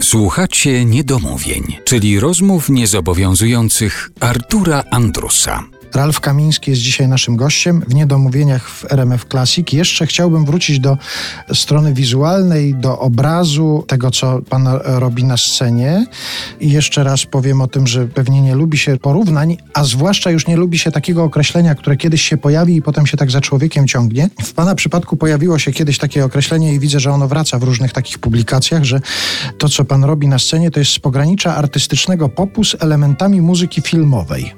Słuchacie niedomówień, czyli rozmów niezobowiązujących Artura Andrusa. Ralf Kamiński jest dzisiaj naszym gościem w Niedomówieniach w RMF Classic. Jeszcze chciałbym wrócić do strony wizualnej, do obrazu tego, co pan robi na scenie. I jeszcze raz powiem o tym, że pewnie nie lubi się porównań, a zwłaszcza już nie lubi się takiego określenia, które kiedyś się pojawi i potem się tak za człowiekiem ciągnie. W pana przypadku pojawiło się kiedyś takie określenie i widzę, że ono wraca w różnych takich publikacjach, że to, co pan robi na scenie, to jest z pogranicza artystycznego popu z elementami muzyki filmowej.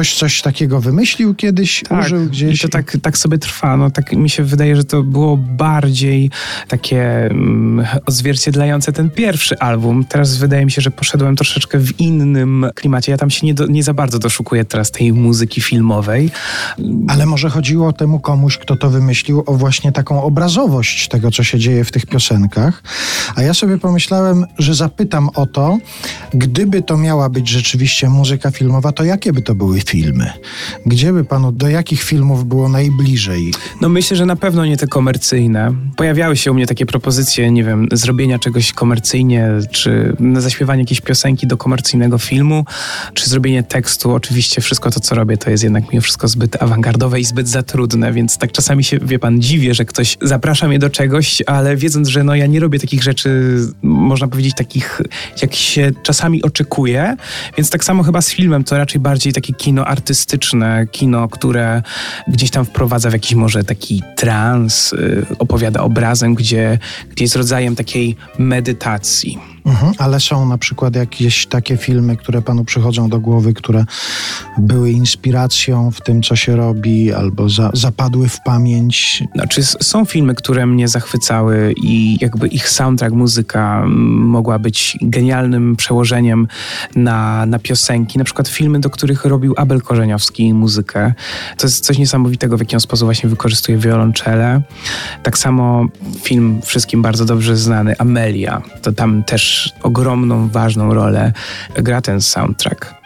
Ktoś coś takiego wymyślił kiedyś, tak, użył gdzieś. I to tak, tak sobie trwa. No, tak mi się wydaje, że to było bardziej takie mm, odzwierciedlające ten pierwszy album. Teraz wydaje mi się, że poszedłem troszeczkę w innym klimacie. Ja tam się nie, do, nie za bardzo doszukuję teraz tej muzyki filmowej. Ale może chodziło temu komuś, kto to wymyślił, o właśnie taką obrazowość tego, co się dzieje w tych piosenkach. A ja sobie pomyślałem, że zapytam o to, gdyby to miała być rzeczywiście muzyka filmowa, to jakie by to były filmy? Gdzie by panu, do jakich filmów było najbliżej? No myślę, że na pewno nie te komercyjne. Pojawiały się u mnie takie propozycje, nie wiem, zrobienia czegoś komercyjnie, czy zaśpiewanie jakiejś piosenki do komercyjnego filmu, czy zrobienie tekstu. Oczywiście wszystko to, co robię, to jest jednak mimo wszystko zbyt awangardowe i zbyt za trudne, więc tak czasami się, wie pan, dziwię, że ktoś zaprasza mnie do czegoś, ale wiedząc, że no ja nie robię takich rzeczy, można powiedzieć, takich, jak się czasami oczekuje, więc tak samo chyba z filmem, to raczej bardziej takie kino artystyczne, kino, które gdzieś tam wprowadza w jakiś może taki trans, y, opowiada obrazem, gdzie, gdzie jest rodzajem takiej medytacji. Mhm, ale są na przykład jakieś takie filmy, które panu przychodzą do głowy, które były inspiracją w tym, co się robi, albo za, zapadły w pamięć? Znaczy, są filmy, które mnie zachwycały i jakby ich soundtrack, muzyka mogła być genialnym przełożeniem na, na piosenki. Na przykład filmy, do których robił Abel Korzeniowski muzykę. To jest coś niesamowitego, w jaki sposób właśnie wykorzystuje wiolonczele. Tak samo film wszystkim bardzo dobrze znany, Amelia. To tam ogromną, ważną rolę gra ten soundtrack.